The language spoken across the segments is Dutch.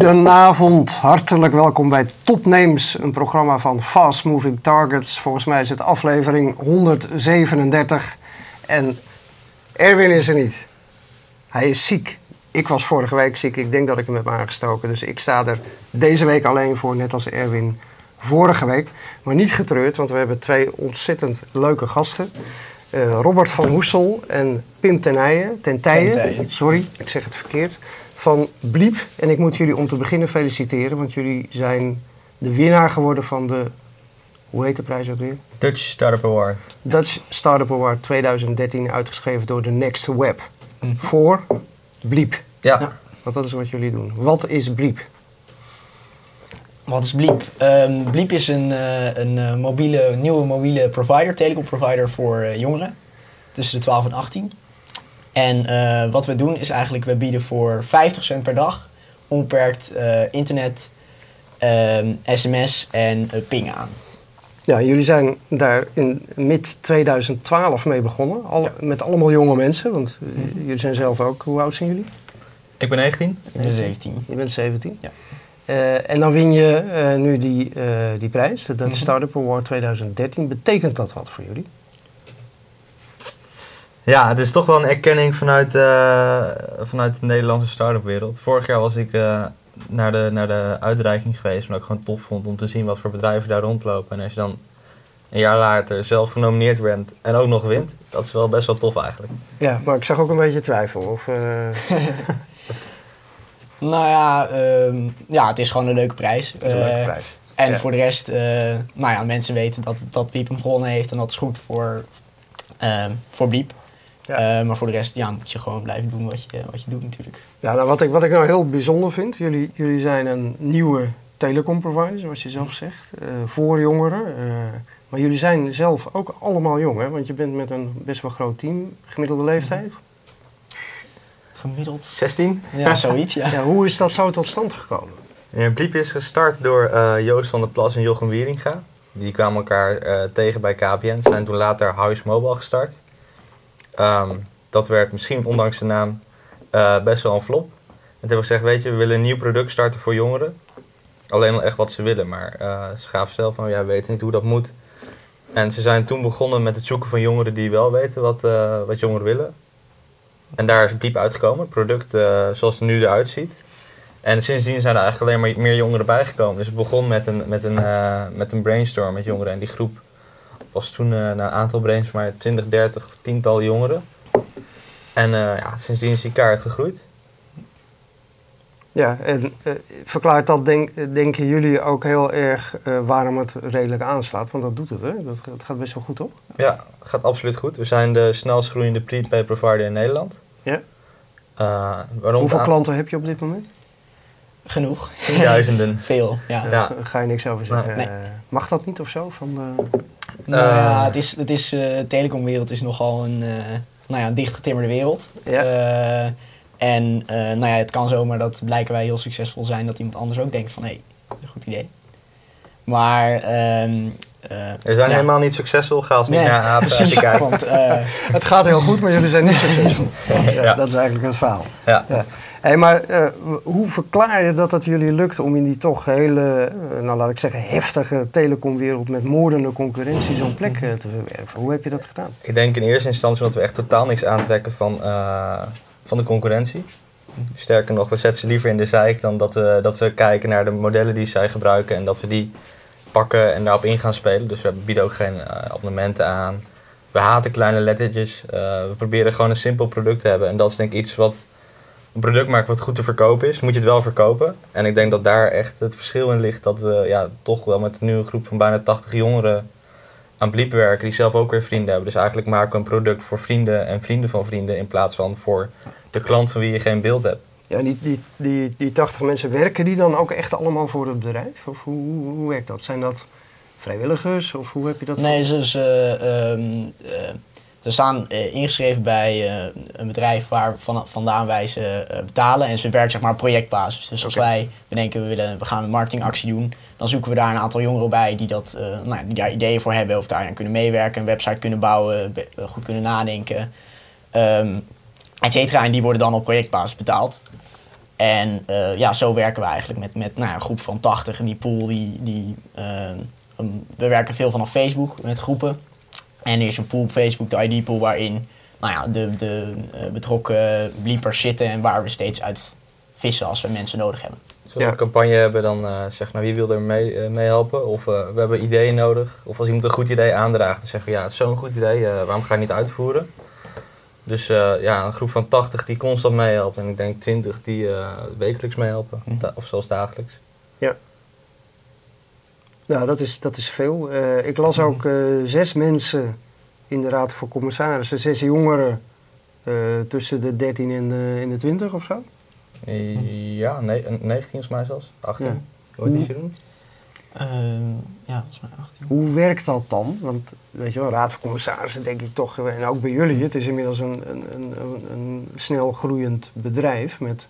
Goedenavond, hartelijk welkom bij Top Names, een programma van Fast Moving Targets. Volgens mij is het aflevering 137 en Erwin is er niet. Hij is ziek. Ik was vorige week ziek, ik denk dat ik hem heb aangestoken. Dus ik sta er deze week alleen voor, net als Erwin vorige week. Maar niet getreurd, want we hebben twee ontzettend leuke gasten. Uh, Robert van Hoesel en Pim Tenijen, sorry, ik zeg het verkeerd, van Bliep. En ik moet jullie om te beginnen feliciteren, want jullie zijn de winnaar geworden van de, hoe heet de prijs ook weer? Dutch Startup Award. Dutch Startup Award 2013, uitgeschreven door de Next Web. Mm. Voor Bliep. Ja. ja. Want dat is wat jullie doen. Wat is Bliep? Wat is Bliep? Um, Bliep is een, uh, een uh, mobiele, nieuwe mobiele provider, telecom provider voor uh, jongeren tussen de 12 en 18. En wat we doen is eigenlijk, we bieden voor 50 cent per dag onbeperkt internet, sms ehm, en ping aan. Ja, jullie zijn daar in mid 2012 mee begonnen, al, met allemaal jonge mensen, want mhm. jullie zijn zelf ook, hoe oud zijn jullie? Ik ben 19. Ik ben 17. Je bent 17? Ja. Uh, en dan win je uh, nu die, uh, die prijs, de mm Startup Award 2013. Betekent dat wat voor jullie? Ja, het is toch wel een erkenning vanuit, vanuit de Nederlandse start-up wereld. Vorig jaar was ik naar, de, naar de uitreiking geweest, omdat ik gewoon tof vond om te zien wat voor bedrijven daar rondlopen. En als je dan een jaar later zelf genomineerd bent en ook nog wint, dat is wel best wel tof eigenlijk. Ja, maar ik zag ook een beetje twijfel. Of, Nou ja, ehm, ja, het is gewoon een leuke prijs. een leuke eh, prijs. En voor de rest, uh, nou ja, mensen weten dat, dat Bliep hem gewonnen heeft en dat is goed voor, uh, voor Bliep. Ja. Uh, maar voor de rest ja, moet je gewoon blijven doen wat je, wat je doet natuurlijk. Ja, nou, wat, ik, wat ik nou heel bijzonder vind, jullie, jullie zijn een nieuwe telecom provider, zoals je zelf zegt, voor jongeren. maar jullie zijn zelf ook allemaal jong, hè? want je bent met een best wel groot team, gemiddelde leeftijd gemiddeld. 16? Ja, zoiets, ja. ja hoe is dat zo tot stand gekomen? Ja, Bliep is gestart door uh, Joost van der Plas en Jochem Wieringa. Die kwamen elkaar uh, tegen bij KPN. Ze zijn toen later House Mobile gestart. Um, dat werd misschien ondanks de naam uh, best wel een flop. En toen hebben we gezegd, weet je, we willen een nieuw product starten voor jongeren. Alleen al echt wat ze willen, maar ze gaven zelf van, ja, we weten niet hoe dat moet. En ze zijn toen begonnen met het zoeken van jongeren die wel weten wat, wat jongeren willen. En daar is Bliep uitgekomen, het product uh, zoals het nu eruit ziet. En sindsdien zijn er eigenlijk alleen maar meer jongeren bijgekomen. Dus het begon met een, met een, uh, met een brainstorm met jongeren. En die groep was toen uh, na een aantal brainstorms maar 20, 30, tiental jongeren. En ja, sindsdien is die kaart gegroeid. Ja, en verklaart dat, denk, denken jullie, ook heel erg waarom het redelijk aanslaat? Want dat doet het, hè? Dat, dat gaat best wel goed op. Ja, het gaat absoluut goed. We zijn de snelst groeiende prepaid provider in Nederland. Ja. Uh, Hoeveel klanten heb je op dit moment? Genoeg. Duizenden. Veel, ja. Daar ga je niks over zeggen. Nee. mag dat niet of zo? Van de... Nou ja, het is, het is, uh, de telecomwereld is nogal een, uh, nou ja, dichtgetimmerde wereld. Ja. en nou ja, het kan zomaar dat blijken wij heel succesvol zijn dat iemand anders ook denkt van hé, hey, een goed idee. Maar ehm, uh, we zijn helemaal niet succesvol, ga als niet naar apen precies, Want, uh, het gaat heel goed, maar jullie zijn niet succesvol. ja. Dat is eigenlijk het verhaal. Ja. Hey, maar uh, hoe verklaar je dat het jullie lukt om in die toch hele, nou laat ik zeggen, heftige telecomwereld met moordende concurrentie zo'n plek te verwerven? Hoe heb je dat gedaan? Ik denk in eerste instantie dat we echt totaal niks aantrekken van, van de concurrentie. Sterker nog, we zetten ze liever in de zijk dan dat dat we kijken naar de modellen die zij gebruiken en dat we die pakken en daarop in gaan spelen. Dus we bieden ook geen abonnementen aan. We haten kleine lettertjes. We proberen gewoon een simpel product te hebben. En dat is denk ik iets wat een product maakt wat goed te verkopen is. Moet je het wel verkopen. En ik denk dat daar echt het verschil in ligt. Dat we ja, toch wel met een nieuwe groep van bijna 80 jongeren aan Bliep werken. Die zelf ook weer vrienden hebben. Dus eigenlijk maken we een product voor vrienden en vrienden van vrienden. In plaats van voor de klant van wie je geen beeld hebt. Ja, die, die, die, die 80 mensen, werken die dan ook echt allemaal voor het bedrijf? Of hoe, hoe, werkt dat? Zijn dat vrijwilligers of hoe heb je dat? Nee, dus, uh, ze staan uh, ingeschreven bij uh, een bedrijf waar van, vandaan wij ze betalen. En ze werken zeg maar projectbasis. Dus als wij bedenken we, willen, we gaan een marketingactie doen, dan zoeken we daar een aantal jongeren bij die, dat, nou, die daar ideeën voor hebben of daar aan kunnen meewerken, een website kunnen bouwen, goed kunnen nadenken, um, et cetera. En die worden dan op projectbasis betaald. En eh, ja, zo werken we eigenlijk met, met nou, een groep van 80. En die pool, die, die, eh, um, we werken veel vanaf Facebook met groepen. En er is een pool op Facebook, de ID-pool, waarin nou ja, de, de eh, betrokken bliepers zitten en waar we steeds uit vissen als we mensen nodig hebben. Dus als we Ja. een campagne hebben, dan eh zeg maar wie wil er mee, eh, mee helpen? Of eh, we hebben ideeën nodig. Of als iemand een goed idee aandraagt, dan zeggen we ja, het is zo'n goed idee, waarom ga je het niet uitvoeren? Dus eh, ja, een groep van 80 die constant meehelpt en ik denk 20 die eh, wekelijks meehelpen. Mhm. Of zelfs dagelijks. Nou, dat is, dat is veel. Eh, ik las ook eh, zes mensen in de Raad van Commissarissen, zes jongeren eh, tussen de 13 en de, en de 20 of zo. Eh, Ja, ne- 19 volgens mij zelfs. 18. Ja. Hoe oud is Jeroen? Ehm, ja, volgens mij 18. Hoe werkt dat dan? Want weet je wel, Raad van Commissarissen denk ik toch, en ook bij jullie, het is inmiddels een, een, een, een, een snel groeiend bedrijf met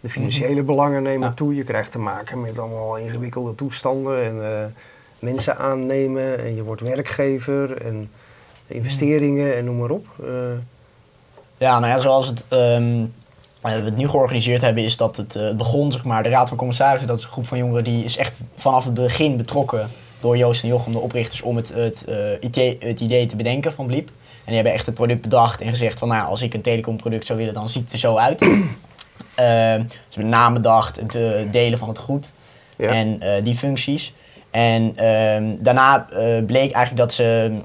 de financiële belangen nemen Ja. toe. Je krijgt te maken met allemaal ingewikkelde toestanden en eh, mensen aannemen en je wordt werkgever en investeringen en noem maar op. Eh, Ja, nou ja, zoals het, ehm, eh, we het nu georganiseerd hebben, is dat het, begon, zeg maar, de Raad van Commissarissen, dat is een groep van jongeren die is echt vanaf het begin betrokken door Joost en Jochem, de oprichters, om het, het, idee, het idee te bedenken van Bliep. En die hebben echt het product bedacht en gezegd van, nou, als ik een telecomproduct zou willen, dan ziet het er zo uit. Ehm, ze hebben naam bedacht, het delen van het goed ja. en eh, die functies. En ehm, daarna eh, bleek eigenlijk dat, ze,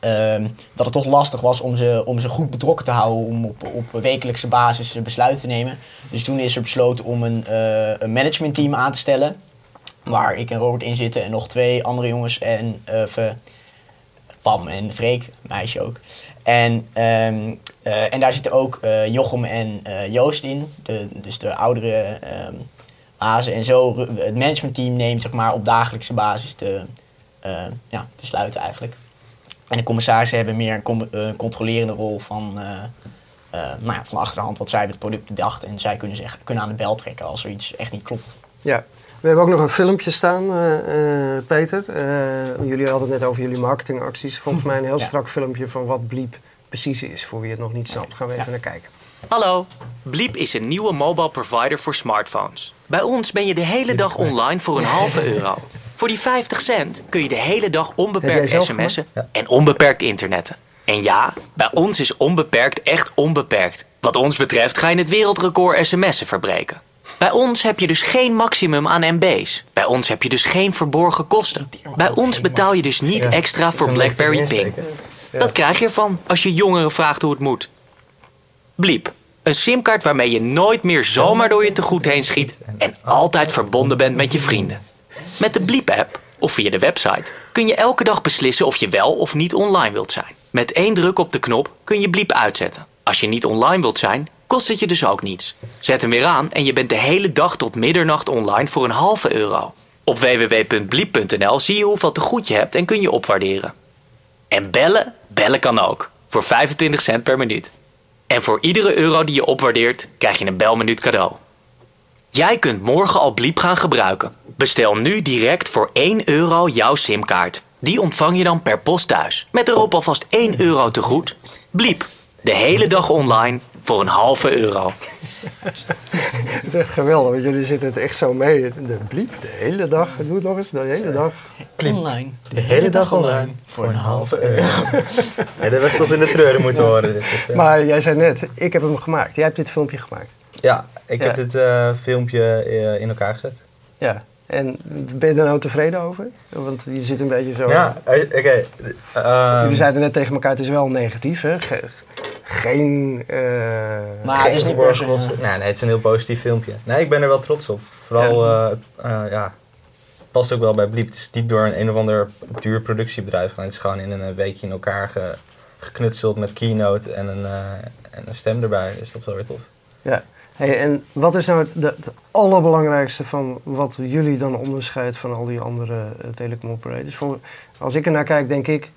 ehm, dat het toch lastig was om ze, om ze goed betrokken te houden, om op, op wekelijkse basis besluiten te nemen. Dus toen is er besloten om een, eh, een managementteam aan te stellen, waar ik en Robert in zitten en nog twee andere jongens en Pam en Freek, meisje ook. En, ehm, eh, en daar zitten ook eh, Jochem en eh, Joost in, de, dus de oudere ehm azen. En zo het managementteam neemt zeg maar, op dagelijkse basis de ja, besluiten eigenlijk. En de commissarissen hebben meer een com- controlerende rol van, nou ja, van achter de hand wat zij met het product bedacht. En zij kunnen, zeggen, kunnen aan de bel trekken als er iets echt niet klopt. Ja, we hebben ook nog een filmpje staan, eh, eh, Peter. Eh, jullie hadden het net over jullie marketingacties. Volgens mij een heel Ja. strak filmpje van wat Bliep precies is. Voor wie het nog niet snapt, gaan we even Ja. naar kijken. Hallo, Bliep is een nieuwe mobile provider voor smartphones. Bij ons ben je de hele dag online voor een halve euro. Voor die 50 cent kun je de hele dag onbeperkt sms'en en onbeperkt internetten. En ja, bij ons is onbeperkt echt onbeperkt. Wat ons betreft ga je het wereldrecord sms'en verbreken. Bij ons heb je dus geen maximum aan MB's. Bij ons heb je dus geen verborgen kosten. Bij ons betaal je dus niet extra voor BlackBerry Ping. Dat krijg je ervan als je jongeren vraagt hoe het moet. Bliep. Een simkaart waarmee je nooit meer zomaar door je tegoed heen schiet en altijd verbonden bent met je vrienden. Met de Bliep-app of via de website kun je elke dag beslissen of je wel of niet online wilt zijn. Met één druk op de knop kun je Bliep uitzetten. Als je niet online wilt zijn, kost het je dus ook niets. Zet hem weer aan en je bent de hele dag tot middernacht online voor een halve euro. Op www.bliep.nl zie je hoeveel te goed je hebt en kun je opwaarderen. En bellen? Bellen kan ook. Voor 25 cent per minuut. En voor iedere euro die je opwaardeert, krijg je een belminuut cadeau. Jij kunt morgen al Bliep gaan gebruiken. Bestel nu direct voor 1 euro jouw simkaart. Die ontvang je dan per post thuis. Met erop alvast 1 euro te goed. Bliep. De hele dag online voor een halve euro. Het is echt geweldig, want jullie zitten het echt zo mee. De Bliep, de hele dag. Doe het nog eens, de hele dag. Online. De hele dag online voor een halve euro. ja, dat werd tot in de treuren moeten horen. dus, eh. Maar jij zei net, ik heb hem gemaakt. Jij hebt dit filmpje gemaakt. Ja, ik Ja. heb dit eh, filmpje eh, in elkaar gezet. Ja. En ben je er nou tevreden over? Want je zit een beetje zo... Ja, oké. ehm, Jullie zeiden net tegen elkaar, het is wel negatief, hè? Ge- geen... eh, Maar geen het is niet per se... Nee, nee, het is een heel positief filmpje. Nee, ik ben er wel trots op. Vooral, eh eh, ja, past ook wel bij Bliep. Het is niet door een een of ander duur productiebedrijf gedaan. Het is gewoon in een weekje in elkaar ge- geknutseld met keynote en een, en een stem erbij. Dus dat is wel weer tof. Ja. Hey, en wat is nou het, allerbelangrijkste van wat jullie dan onderscheidt van al die andere uh, telecom operators? Voor, als ik er naar kijk, denk ik,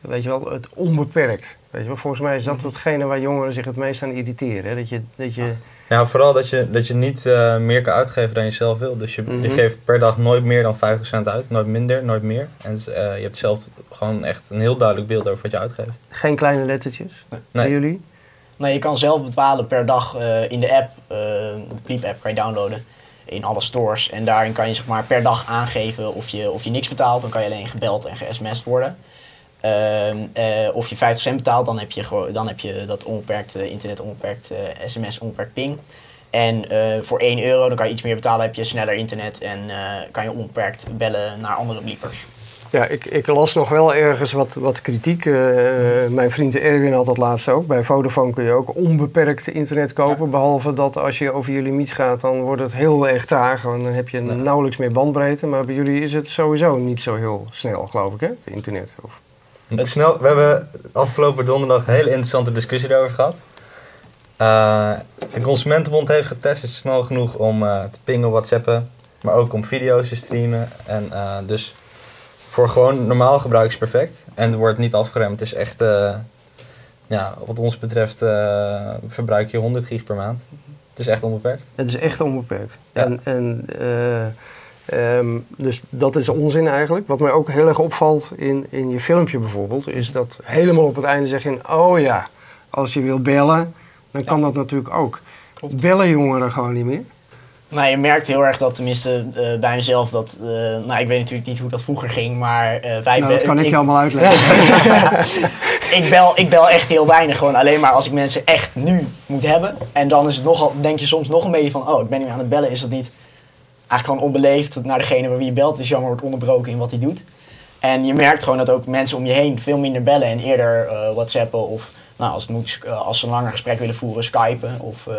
weet je wel, het onbeperkt. Weet je wel, volgens mij is dat hetgene waar jongeren zich het meest aan irriteren. Hè? Dat je, dat je, Nou, vooral dat je, dat je niet eh, meer kan uitgeven dan je zelf wil. Dus je, Mhm. je geeft per dag nooit meer dan 50 cent uit. Nooit minder, nooit meer. En eh, je hebt zelf gewoon echt een heel duidelijk beeld over wat je uitgeeft. geen kleine lettertjes bij Nee. jullie. Nee, je kan zelf bepalen per dag eh, in de app, de Bleep app kan je downloaden in alle stores. En daarin kan je zeg maar per dag aangeven of je, of je niks betaalt. Dan kan je alleen gebeld en ge-sms'd worden. Ehm, eh, of je 50 cent betaalt, dan heb je, dan heb je dat onbeperkt eh, internet, onbeperkt eh, sms, onbeperkt ping. En eh, voor 1 euro, dan kan je iets meer betalen, heb je sneller internet en eh, kan je onbeperkt bellen naar andere bliepers. Ja, ik, ik las nog wel ergens wat, wat kritiek. Eh, mijn vriend Erwin had dat laatst ook. Bij Vodafone kun je ook onbeperkt internet kopen. Behalve dat als je over je limiet gaat, dan wordt het heel erg traag. Want dan heb je nauwelijks meer bandbreedte. Maar bij jullie is het sowieso niet zo heel snel, geloof ik, hè? Het internet. Of... Het snel, we hebben afgelopen donderdag een hele interessante discussie daarover gehad. Eh, de Consumentenbond heeft getest, het is snel genoeg om eh, te pingen, whatsappen, maar ook om video's te streamen. En eh, dus voor gewoon normaal gebruik is perfect. En er wordt niet afgeremd. Het is echt, ja, wat ons betreft verbruik je 100 gig per maand. Het is echt onbeperkt. Het is echt onbeperkt. Ja. En, en, eh, ehm, dus dat is onzin eigenlijk. Wat mij ook heel erg opvalt in, in je filmpje bijvoorbeeld, is dat helemaal op het einde zeg je: Oh ja, als je wil bellen, dan kan dat natuurlijk ook. Klopt. Bellen jongeren gewoon niet meer? Nou, je merkt heel erg dat, tenminste eh, bij mezelf, dat, eh, nou ik weet natuurlijk niet hoe dat vroeger ging, maar eh, wij Nou, dat kan ik, ik- je allemaal uitleggen. ik, bel, ik bel echt heel weinig, gewoon alleen maar als ik mensen echt nu moet hebben. En dan is het nogal, denk je soms nog een beetje van, oh, ik ben nu aan het bellen, is dat niet eigenlijk gewoon onbeleefd naar degene bij wie je belt, dus jammer wordt onderbroken in wat hij doet. En je merkt gewoon dat ook mensen om je heen veel minder bellen en eerder eh, whatsappen of, nou, als, het moet, eh, als ze een langer gesprek willen voeren, skypen of eh,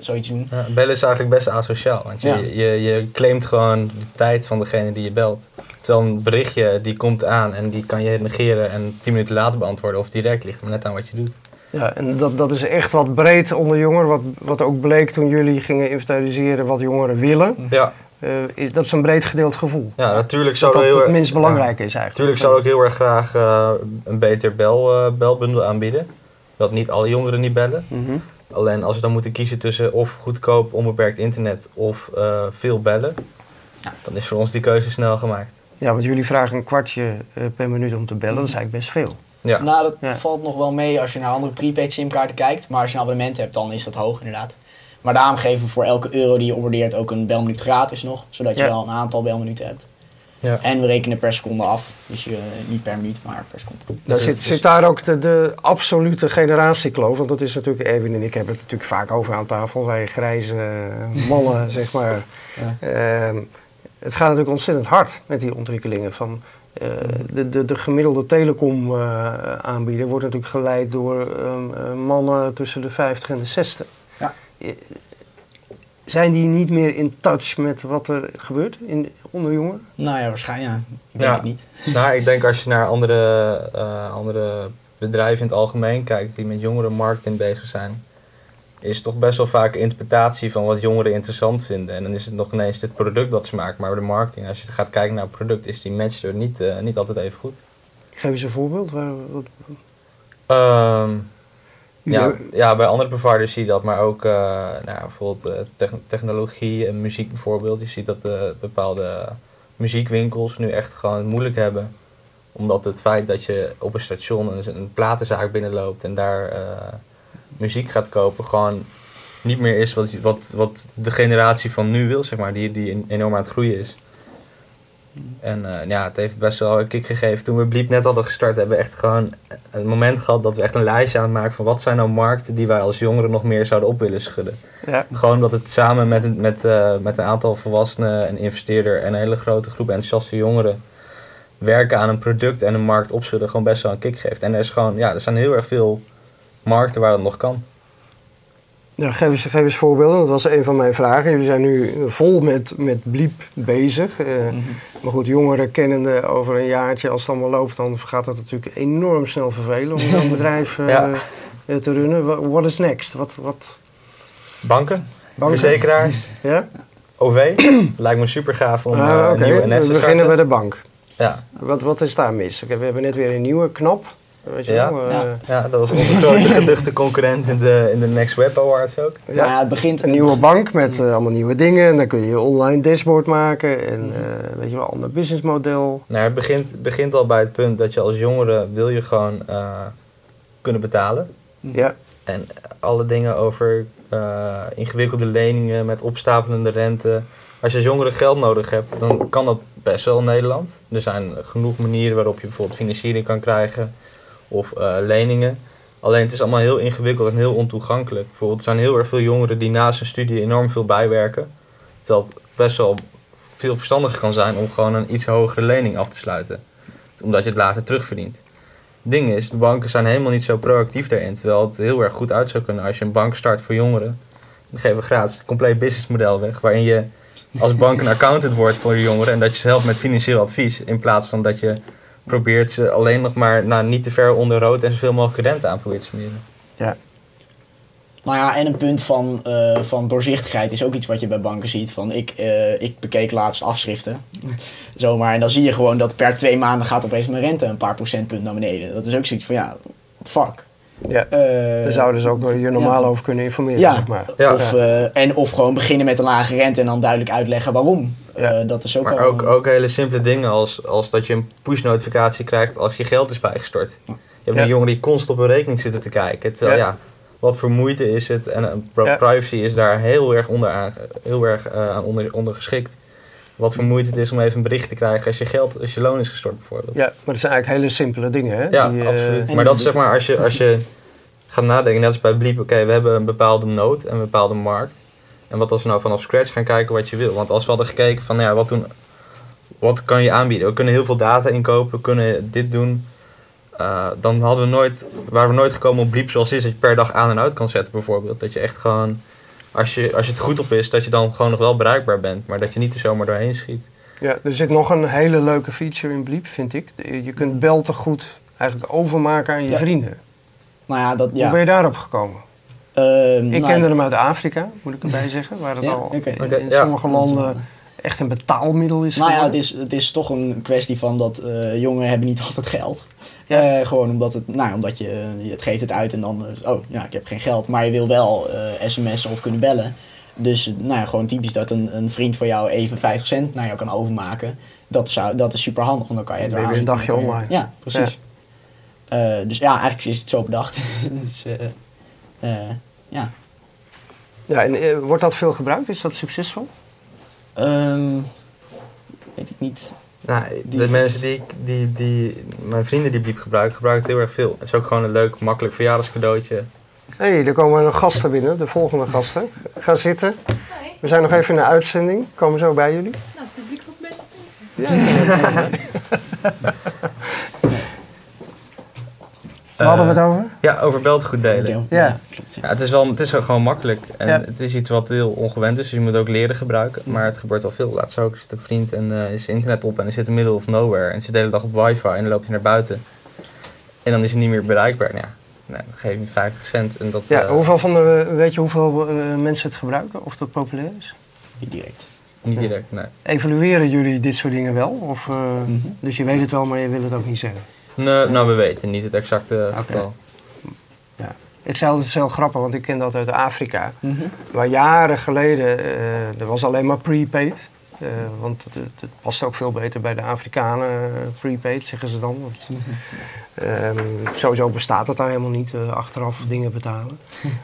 zoiets doen. Ja, bellen is eigenlijk best asociaal. Want je, Ja. je, je claimt gewoon de tijd van degene die je belt. Terwijl een berichtje die komt aan en die kan je negeren en tien minuten later beantwoorden of direct ligt maar net aan wat je doet. Ja, en dat, dat is echt wat breed onder jongeren. Wat, wat ook bleek toen jullie gingen inventariseren wat jongeren willen. Ja, Eh, is, dat is een breed gedeeld gevoel. ja natuurlijk Dat zouden dat heel het minst belangrijk is eigenlijk. natuurlijk zou ik heel erg graag eh, een beter bel, eh, belbundel aanbieden. Dat niet alle jongeren niet bellen. Mhm. Alleen als we dan moeten kiezen tussen of goedkoop onbeperkt internet of eh, veel bellen, Ja. dan is voor ons die keuze snel gemaakt. Ja, want jullie vragen een kwartje eh, per minuut om te bellen. Dat is eigenlijk best veel. Ja. Nou, dat Ja. valt nog wel mee als je naar andere prepaid simkaarten kijkt. Maar als je een abonnement hebt, dan is dat hoog inderdaad. Maar daarom geven we voor elke euro die je ordeert ook een belminuut gratis nog. Zodat je Ja. wel een aantal belminuten hebt. Ja. En we rekenen per seconde af. Dus je, niet per minuut, maar per seconde. Daar Dus zit, zit daar ook de, de absolute generatiekloof. Want dat is natuurlijk, Erwin en ik hebben het natuurlijk vaak over aan tafel. Wij grijze eh, mannen, zeg maar. Ja. Ehm, het gaat natuurlijk ontzettend hard met die ontwikkelingen. Van, eh, de, de, de gemiddelde telecom eh, aanbieder wordt natuurlijk geleid door ehm, eh, mannen tussen de 50 en de 60. Ja. Zijn die niet meer in touch met wat er gebeurt in, onder jongeren? Nou ja, waarschijnlijk. Ja. Ik denk Ja. het niet. Nou, ik denk als je naar andere, eh, andere bedrijven in het algemeen kijkt die met jongere marketing bezig zijn, is het toch best wel vaak interpretatie van wat jongeren interessant vinden. En dan is het nog ineens het product dat ze maken, maar de marketing, als je gaat kijken naar het product, is die match er niet, eh, niet altijd even goed. Geef eens een voorbeeld. Waar, wat, Ehm, ja, ja, bij andere providers zie je dat, maar ook eh, nou, bijvoorbeeld eh, techn- technologie en muziek bijvoorbeeld. Je ziet dat eh, bepaalde muziekwinkels nu echt gewoon het moeilijk hebben. Omdat het feit dat je op een station een, een platenzaak binnenloopt en daar muziek gaat kopen, gewoon niet meer is wat, wat, wat de generatie van nu wil, zeg maar, die, die enorm aan het groeien is. En eh, ja, het heeft best wel een kick gegeven. Toen we Bliep net hadden gestart, hebben we echt gewoon een moment gehad dat we echt een lijstje aan het maken van wat zijn nou markten die wij als jongeren nog meer zouden op willen schudden. ja. Gewoon dat het samen met een, met, eh, met een aantal volwassenen, een investeerder en een hele grote groep enthousiaste jongeren werken aan een product en een markt opschudden gewoon best wel een kick geeft. En er, is gewoon, ja, er zijn heel erg veel markten waar dat nog kan. Ja, geef, eens, geef eens voorbeelden. Dat was een van mijn vragen. Jullie zijn nu vol met, met bliep bezig. Eh, Mhm. Maar goed, jongeren kennende over een jaartje, als het allemaal loopt, dan gaat dat natuurlijk enorm snel vervelen om zo'n bedrijf eh, Ja. eh, te runnen. What is next? Wat, wat, Banken, banken? verzekeraars, Ja? OV. Lijkt me super gaaf om Oké, een nieuwe NS we te beginnen bij de bank. Ja. Wat, wat is daar mis? We hebben net weer een nieuwe knop. Weet je Ja. wel? eh, Ja. ja, dat was onze grote geduchte concurrent in de, in de Next Web Awards ook. ja. Ja, het begint Een nieuwe bank met eh, allemaal nieuwe dingen. En dan kun je je online dashboard maken. En eh, weet je wel, ander businessmodel. Nou, het begint, het begint al bij het punt dat je als jongere wil je gewoon eh, kunnen betalen. Ja, En alle dingen over eh, ingewikkelde leningen met opstapelende rente. Als je als jongere geld nodig hebt, dan kan dat best wel in Nederland. Er zijn genoeg manieren waarop je bijvoorbeeld financiering kan krijgen of eh, leningen. Alleen het is allemaal heel ingewikkeld en heel ontoegankelijk. Bijvoorbeeld, er zijn heel erg veel jongeren die naast hun studie enorm veel bijwerken. Terwijl het best wel veel verstandiger kan zijn om gewoon een iets hogere lening af te sluiten. Omdat je het later terugverdient. Het ding is, de banken zijn helemaal niet zo proactief daarin. Terwijl het heel erg goed uit zou kunnen als je een bank start voor jongeren. Dan geven we gratis een compleet businessmodel weg. Waarin je als bank een accountant wordt voor de jongeren. En dat je ze helpt met financieel advies. In plaats van dat je probeert ze alleen nog maar nou, niet te ver onder rood en zoveel mogelijk rente aan probeert te smeren. ja. Nou ja, en een punt van, eh, van doorzichtigheid is ook iets wat je bij banken ziet. Van ik, eh, ik bekeek laatst afschriften, zomaar. En dan zie je gewoon dat per twee maanden gaat opeens mijn rente een paar procentpunt naar beneden. Dat is ook zoiets van, ja, what fuck. ja. Eh, Daar zouden ze ook wel je normaal ja. over kunnen informeren, Ja. zeg maar. Ja. Of, eh, en of gewoon beginnen met een lage rente en dan duidelijk uitleggen waarom. Ja. Eh, dat is ook Maar al ook, ook hele simpele dingen als, als dat je een push-notificatie krijgt als je geld is bijgestort. Je hebt Ja. een jongen die constant op een rekening zitten te kijken. Terwijl Ja. ja, wat voor moeite is het? En eh, privacy is daar heel erg onder, aan, heel erg, eh, aan onder, onder geschikt. Wat voor moeite het is om even een bericht te krijgen als je geld, als je loon is gestort bijvoorbeeld. Ja, maar dat zijn eigenlijk hele simpele dingen, hè? Ja, Die, absoluut. Maar dat is zeg maar als je, als je gaat nadenken, net als bij Bliep, oké, we hebben een bepaalde nood en een bepaalde markt. En wat als we nou vanaf scratch gaan kijken wat je wil? Want als we hadden gekeken van, nou ja, wat, doen, wat kan je aanbieden? We kunnen heel veel data inkopen, we kunnen dit doen. eh, dan hadden we nooit, waren we nooit gekomen op Bliep zoals het is, dat je per dag aan en uit kan zetten bijvoorbeeld. Dat je echt gewoon, als je, als je het goed op is, dat je dan gewoon nog wel bereikbaar bent. Maar dat je niet er zomaar doorheen schiet. Ja, er zit nog een hele leuke feature in Bliep, vind ik. Je kunt belten goed eigenlijk overmaken aan je Ja. vrienden. Nou ja, dat, ja. Hoe ben je daarop gekomen? Ehm, Ik nou, kende hem uit Afrika, moet ik erbij zeggen. Waar het Ja, al oké. in, Oké, in ja. sommige landen echt een betaalmiddel is Nou ja, het is, het is toch een kwestie van dat eh, jongeren hebben niet altijd geld. Ja. Eh, gewoon omdat het, nou, ja, omdat je, je het geeft het uit en dan, eh, oh ja, ik heb geen geld, maar je wil wel eh sms'en of kunnen bellen. Dus nou ja, gewoon typisch dat een, een vriend van jou even 50 cent naar jou kan overmaken. Dat, zou, dat is super handig, want dan kan je het weer een dagje online. Ja, precies. Eh, dus ja, eigenlijk is het zo bedacht. dus, eh, eh, ja. Ja, en eh, wordt dat veel gebruikt? Is dat succesvol? Ehm, weet ik niet. Nou, Die- de mensen die, ik- die, die, mijn vrienden die Bliep gebruiken, gebruiken het heel erg veel. Het is ook gewoon een leuk, makkelijk verjaardagscadeautje. Hé, hey, er komen nog gasten binnen, de volgende gasten. Ga zitten. We zijn nog even in de uitzending. Komen zo bij jullie. Nou, het publiek valt een beetje tegen. Waar hadden we het over? Ja, over beltegoed delen. Ja. klopt. Ja, het is wel het is gewoon makkelijk. En Ja. het is iets wat heel ongewend is, dus je moet ook leren gebruiken. Maar het gebeurt al veel. Laatst ook zit een vriend en eh, is internet op en hij zit in middle of nowhere. En zit de hele dag op wifi en dan loopt hij naar buiten. En dan is hij niet meer bereikbaar. Nou, ja, nou, dan geef je hem 50 cent. En dat, Ja, eh, hoeveel van de, weet je hoeveel eh, mensen het gebruiken? Of dat populair is? Niet direct. Niet direct, nee. Evalueren jullie dit soort dingen wel? Of, eh, Mhm. Dus je weet het wel, maar je wil het ook niet zeggen? Nee, nou, we weten niet het exacte Oké. getal. Ja. Ik zei altijd heel grappig, want ik ken dat uit Afrika. Mhm. Maar jaren geleden, eh er was alleen maar prepaid. Eh, want het, het, past ook veel beter bij de Afrikanen, eh, prepaid zeggen ze dan. Want, ehm, sowieso bestaat het daar helemaal niet, eh, achteraf dingen betalen.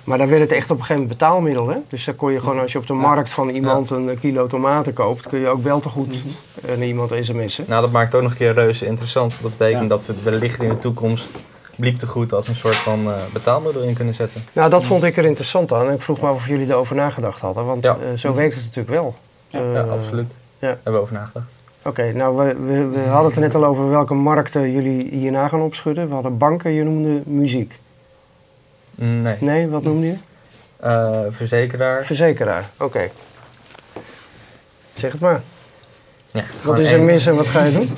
Maar dan werd het echt op een gegeven moment betaalmiddel. Hè? Dus dan kon je gewoon, als je op de markt van iemand een kilo tomaten koopt, kun je ook wel te goed eh, naar iemand sms'en. Nou, dat maakt het ook nog een keer reuze interessant. Dat betekent Ja. dat we wellicht in de toekomst bliep te goed als een soort van eh, betaalmiddel in kunnen zetten. Nou, dat vond ik er interessant aan. En ik vroeg me af of jullie erover nagedacht hadden. Want Ja. zo werkt het natuurlijk wel. Ja, Eh, ja, absoluut. ja. Hebben we over nagedacht. Oké, nou, we, we, we hadden het er net al over welke markten jullie hierna gaan opschudden. We hadden banken, je noemde muziek. Nee. Nee, wat noemde je? Eh, verzekeraar. Verzekeraar, oké. Zeg het maar. Ja, Wat is er één. mis en wat ga je doen?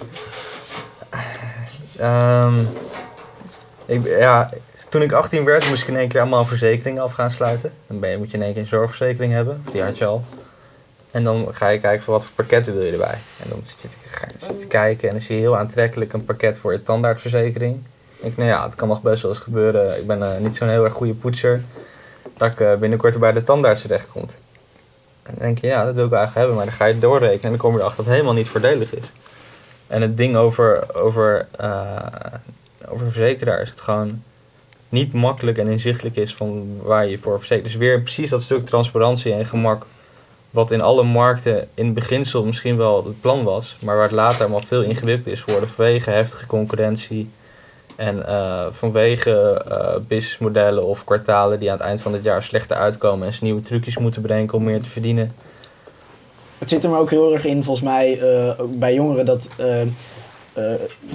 Ehm, ik, ja, toen ik 18 werd, moest ik in één keer allemaal verzekeringen af gaan sluiten. Dan ben je, moet je in één keer een zorgverzekering hebben, die had je al. En dan ga je kijken wat voor pakketten wil je erbij. En dan zit je, te- kijken en dan zie je heel aantrekkelijk een pakket voor je tandartsverzekering. Ik denk, nou ja, het kan nog best wel eens gebeuren. Ik ben eh, niet zo'n heel erg goede poetser. Dat ik eh, binnenkort bij de tandarts terechtkomt. En dan denk je, ja, dat wil ik eigenlijk hebben. Maar dan ga je doorrekenen en dan kom je erachter dat het helemaal niet voordelig is. En het ding over, over, eh, over verzekeraar is het gewoon niet makkelijk en inzichtelijk is van waar je voor verzekert. Dus weer precies dat stuk transparantie en gemak, wat in alle markten in het beginsel misschien wel het plan was, maar waar het later allemaal veel ingewikkelder is geworden vanwege heftige concurrentie en eh, vanwege eh, businessmodellen of kwartalen die aan het eind van het jaar slechter uitkomen en ze nieuwe trucjes moeten bedenken om meer te verdienen. Het zit er maar ook heel erg in, volgens mij, eh, bij jongeren, dat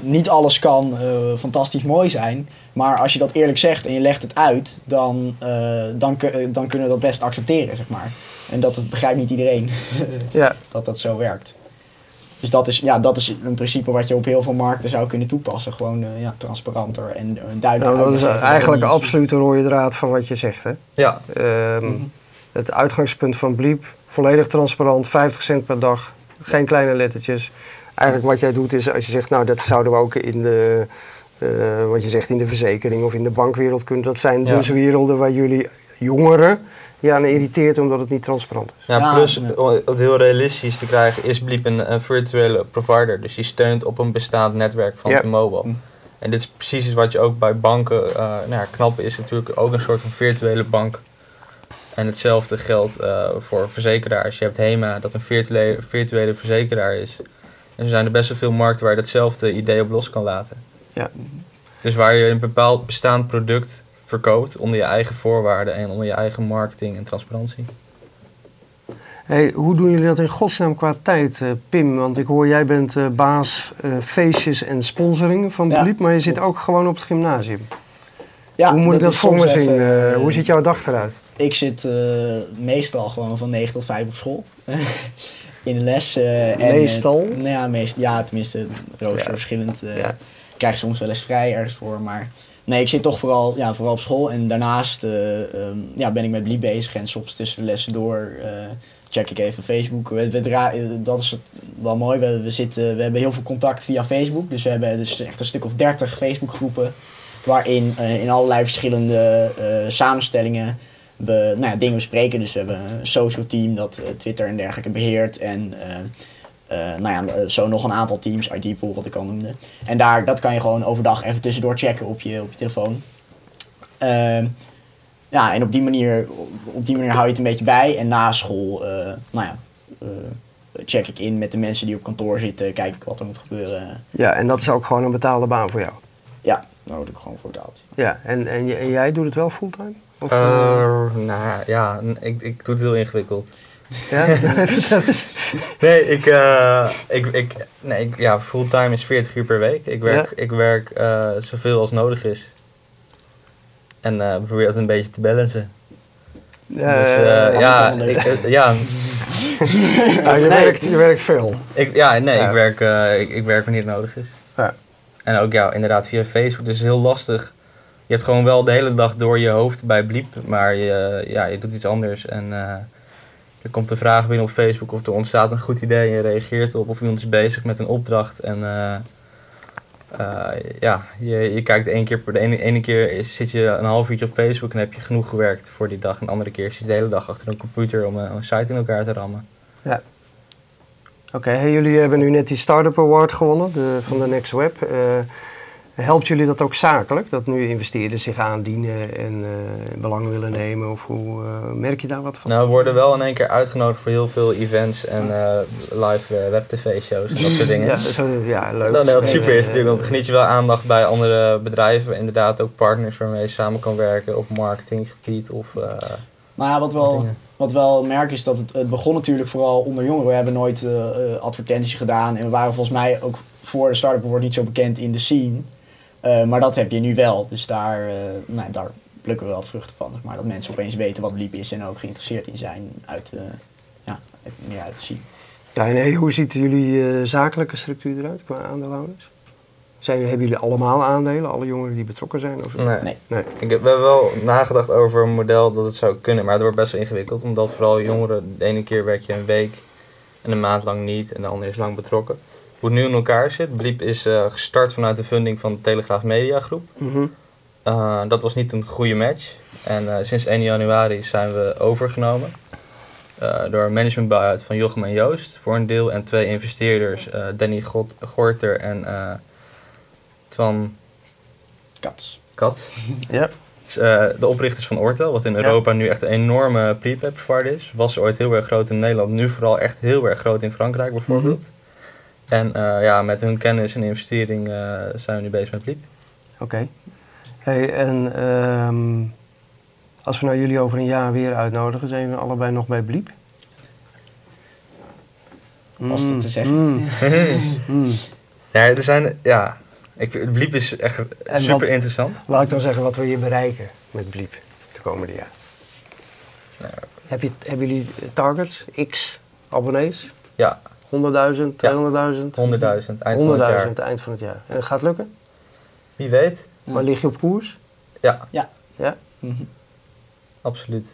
niet alles kan fantastisch mooi zijn. Maar als je dat eerlijk zegt en je legt het uit, dan, dan, dan kunnen we dat best accepteren, zeg maar. En dat het begrijpt niet iedereen Ja, dat dat zo werkt. Dus dat is, ja, dat is een principe wat je op heel veel markten zou kunnen toepassen. Gewoon eh, ja, transparanter en uh, duidelijk. nou, dat is eigenlijk absoluut de rode draad van wat je zegt. Hè? Ja, Ehm, Mhm. Het uitgangspunt van Bliep, volledig transparant, 50 cent per dag, geen kleine lettertjes. Eigenlijk wat jij doet is, als je zegt, nou dat zouden we ook in de, eh, wat je zegt, in de verzekering of in de bankwereld kunnen. Dat zijn Ja. dus werelden waar jullie jongeren je aan irriteert omdat het niet transparant is. Ja, Ja, plus ja. om het heel realistisch te krijgen is Bliep een, een virtuele provider. Dus die steunt op een bestaand netwerk van Ja. T-Mobile. Hm. En dit is precies wat je ook bij banken... eh nou ja, Knap is natuurlijk ook een soort van virtuele bank. En hetzelfde geldt eh, voor verzekeraars. Je hebt HEMA, dat een virtuele, virtuele verzekeraar is. En er zijn er best wel veel markten waar je datzelfde idee op los kan laten. Ja. Dus waar je een bepaald bestaand product verkoopt onder je eigen voorwaarden en onder je eigen marketing en transparantie. Hey, hoe doen jullie dat in godsnaam qua tijd, eh, Pim? Want ik hoor, jij bent eh, baas eh, feestjes en sponsoring van Ja, Bliep, maar je zit ook gewoon op het gymnasium. Ja, hoe moet ik dat voor me soms zien? even, Eh, hoe ziet jouw dag eruit? Ik zit eh, meestal gewoon van 9 tot 5 op school. in de les. eh, en, Meestal? nou ja, meest, ja, tenminste, rooster Ja. verschillend. eh, Ja. Ik krijg soms wel eens vrij ergens voor, maar... Nee, ik zit toch vooral, ja, vooral op school. En daarnaast eh, ehm, ja, ben ik met Bliep bezig. En soms tussen de lessen door eh, check ik even Facebook. We, we eh, dat is wel mooi. We, we, zitten, we hebben heel veel contact via Facebook. Dus we hebben dus echt een stuk of 30 Facebookgroepen. Waarin eh, in allerlei verschillende samenstellingen we nou ja, dingen bespreken. Dus we hebben een social team dat Twitter en dergelijke beheert. En nou ja, eh, zo nog een aantal teams, ID-pool wat ik al noemde. En daar, dat kan je gewoon overdag even tussendoor checken op je, op je telefoon. Ehm, ja, en op die, manier, op die manier hou je het een beetje bij. En na school, eh, nou ja, eh, check ik in met de mensen die op kantoor zitten. Kijk ik wat er moet gebeuren. Ja, en dat is ook gewoon een betaalde baan voor jou. Ja, daar word ik gewoon voor betaald. Ja, en, en, jij doet het wel fulltime? Of, Eh, eh, nou ja, ik, ik doe het heel ingewikkeld. Ja? Nee, ik, eh, ik, ik, nee ik, ja, fulltime is 40 uur per week. Ik werk, ik werk eh, zoveel als nodig is. En eh probeer dat een beetje te balancen. Ja, dus eh, ja, ik, ja, ja, je, werkt, je werkt veel. ik, ja, nee, Ja. Ik, werk, eh, ik, ik werk wanneer het nodig is. Ja. En ook ja, inderdaad via Facebook. Dus het is heel lastig. Je hebt gewoon wel de hele dag door je hoofd bij Bliep, maar je, ja, je doet iets anders. En eh, er komt een vraag binnen op Facebook of er ontstaat een goed idee en je reageert op. Of iemand is bezig met een opdracht. En eh, eh, ja, je, je kijkt één keer per de ene, ene keer zit je een half uurtje op Facebook en heb je genoeg gewerkt voor die dag. En de andere keer zit je de hele dag achter een computer om een, een site in elkaar te rammen. Oké, hey, jullie hebben nu net die Startup Award gewonnen de, van de Next Web. Eh, helpt jullie dat ook zakelijk? Dat nu investeerders zich aandienen en eh, belang willen nemen? Of hoe eh, merk je daar wat van? Nou, we worden wel in één keer uitgenodigd voor heel veel events en eh, live web-tv-shows en dat soort dingen. Ja, zo, ja leuk. Nou, nee, wat super is natuurlijk, want geniet je wel aandacht bij andere bedrijven. Inderdaad ook partners waarmee je samen kan werken op marketinggebied of eh, Maar ja, wat wel, wat wel merk is dat het, het begon natuurlijk vooral onder jongeren. We hebben nooit eh, eh, advertenties gedaan. En we waren volgens mij ook voor de Startup niet zo bekend in de scene. Eh, maar dat heb je nu wel. Dus daar, eh, nou, daar plukken we wel de vruchten van. Maar dat mensen opeens weten wat Bliep is en ook geïnteresseerd in zijn uit, eh, ja, meer uit te zien. Ja, en hey, hoe ziet jullie eh, zakelijke structuur eruit qua aandeelhouders? Zijn, hebben jullie allemaal aandelen, alle jongeren die betrokken zijn? Of, Nee. Nee. Nee. Ik heb, we hebben wel nagedacht over een model dat het zou kunnen, maar het wordt best wel ingewikkeld. Omdat vooral jongeren, de ene keer werk je een week en een maand lang niet en de andere is lang betrokken. Hoe het nu in elkaar zit, Bliep is eh, gestart vanuit de funding van de Telegraaf Media Groep. Mhm. Eh, dat was niet een goede match. En eh, sinds 1 januari zijn we overgenomen. eh, door een management buyout van Jochem en Joost voor een deel. En twee investeerders, eh, Danny God, Gorter en eh Twan Kats. Kat. Ja. eh, de oprichters van Ortel, wat in Ja. Europa nu echt een enorme prepaid provider is. Was ooit heel erg groot in Nederland, nu vooral echt heel erg groot in Frankrijk bijvoorbeeld. Mhm. En eh, ja, met hun kennis en investering eh, zijn we nu bezig met Bliep. Oké. Hey, en ehm, als we nou jullie over een jaar weer uitnodigen, zijn jullie allebei nog bij Bliep? Was dat Mm, te zeggen? mm, mm. Ja, er zijn, ja, ik, Bliep is echt En super wat- interessant. Laat ik dan zeggen wat we hier bereiken met Bliep de komende jaar. Nou, Heb je, hebben jullie targets, x abonnees? Ja, 100.000, 200.000? 100.000 eind van het jaar. 100.000 eind van het jaar. En het gaat lukken? Wie weet? Ja. Maar lig je op koers? Ja, Ja. Ja? Mhm. absoluut.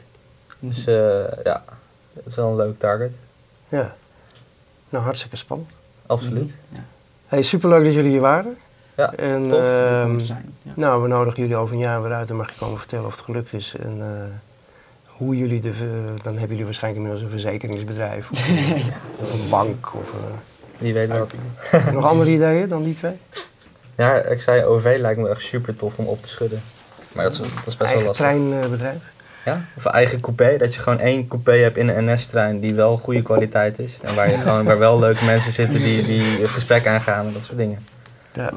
Dus eh, ja, het is wel een leuk target. Ja. Nou, hartstikke spannend. Absoluut. Hey, superleuk dat jullie hier waren. Ja, En tof. ehm, Om te zijn, ja. nou, we nodigen jullie over een jaar weer uit en mag je komen vertellen of het gelukt is. En eh, hoe jullie de, dan hebben jullie waarschijnlijk inmiddels een verzekeringsbedrijf of, een- of een bank. Of, Wie weet wat. nog andere ideeën dan die twee? Ja, ik zei OV lijkt me echt super tof om op te schudden. Maar dat is, dat is best wel lastig. treinbedrijf? Ja? Of een eigen coupé, dat je gewoon één coupé hebt in een NS-trein die wel goede kwaliteit is. En waar, je gewoon, waar wel leuke mensen zitten die, die het gesprek aangaan en dat soort dingen. Ja.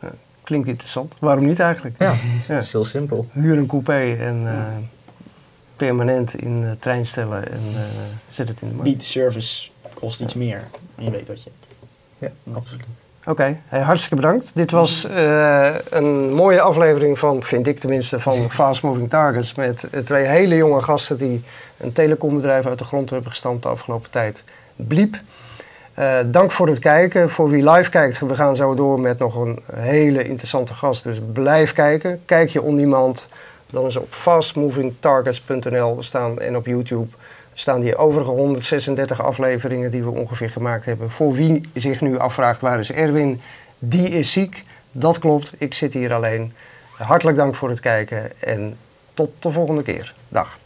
Ja, Klinkt interessant. Waarom niet eigenlijk? Ja, Ja. het is heel simpel. Huur een coupé en eh, permanent in de trein stellen en eh, zet het in de markt. Beat service kost iets meer. En je weet wat je hebt. Ja, absoluut. Oké, hey, hartstikke bedankt. Dit was eh, een mooie aflevering van, vind ik tenminste, van Fast Moving Targets. Met eh, twee hele jonge gasten die een telecombedrijf uit de grond hebben gestampt de afgelopen tijd. Bliep. Eh, dank voor het kijken. Voor wie live kijkt, we gaan zo door met nog een hele interessante gast. Dus blijf kijken. Kijk je on demand, dan is op fastmovingtargets.nl staan en op YouTube staan die overige 136 afleveringen die we ongeveer gemaakt hebben. Voor wie zich nu afvraagt waar is Erwin, die is ziek. Dat klopt, ik zit hier alleen. Hartelijk dank voor het kijken en tot de volgende keer. Dag.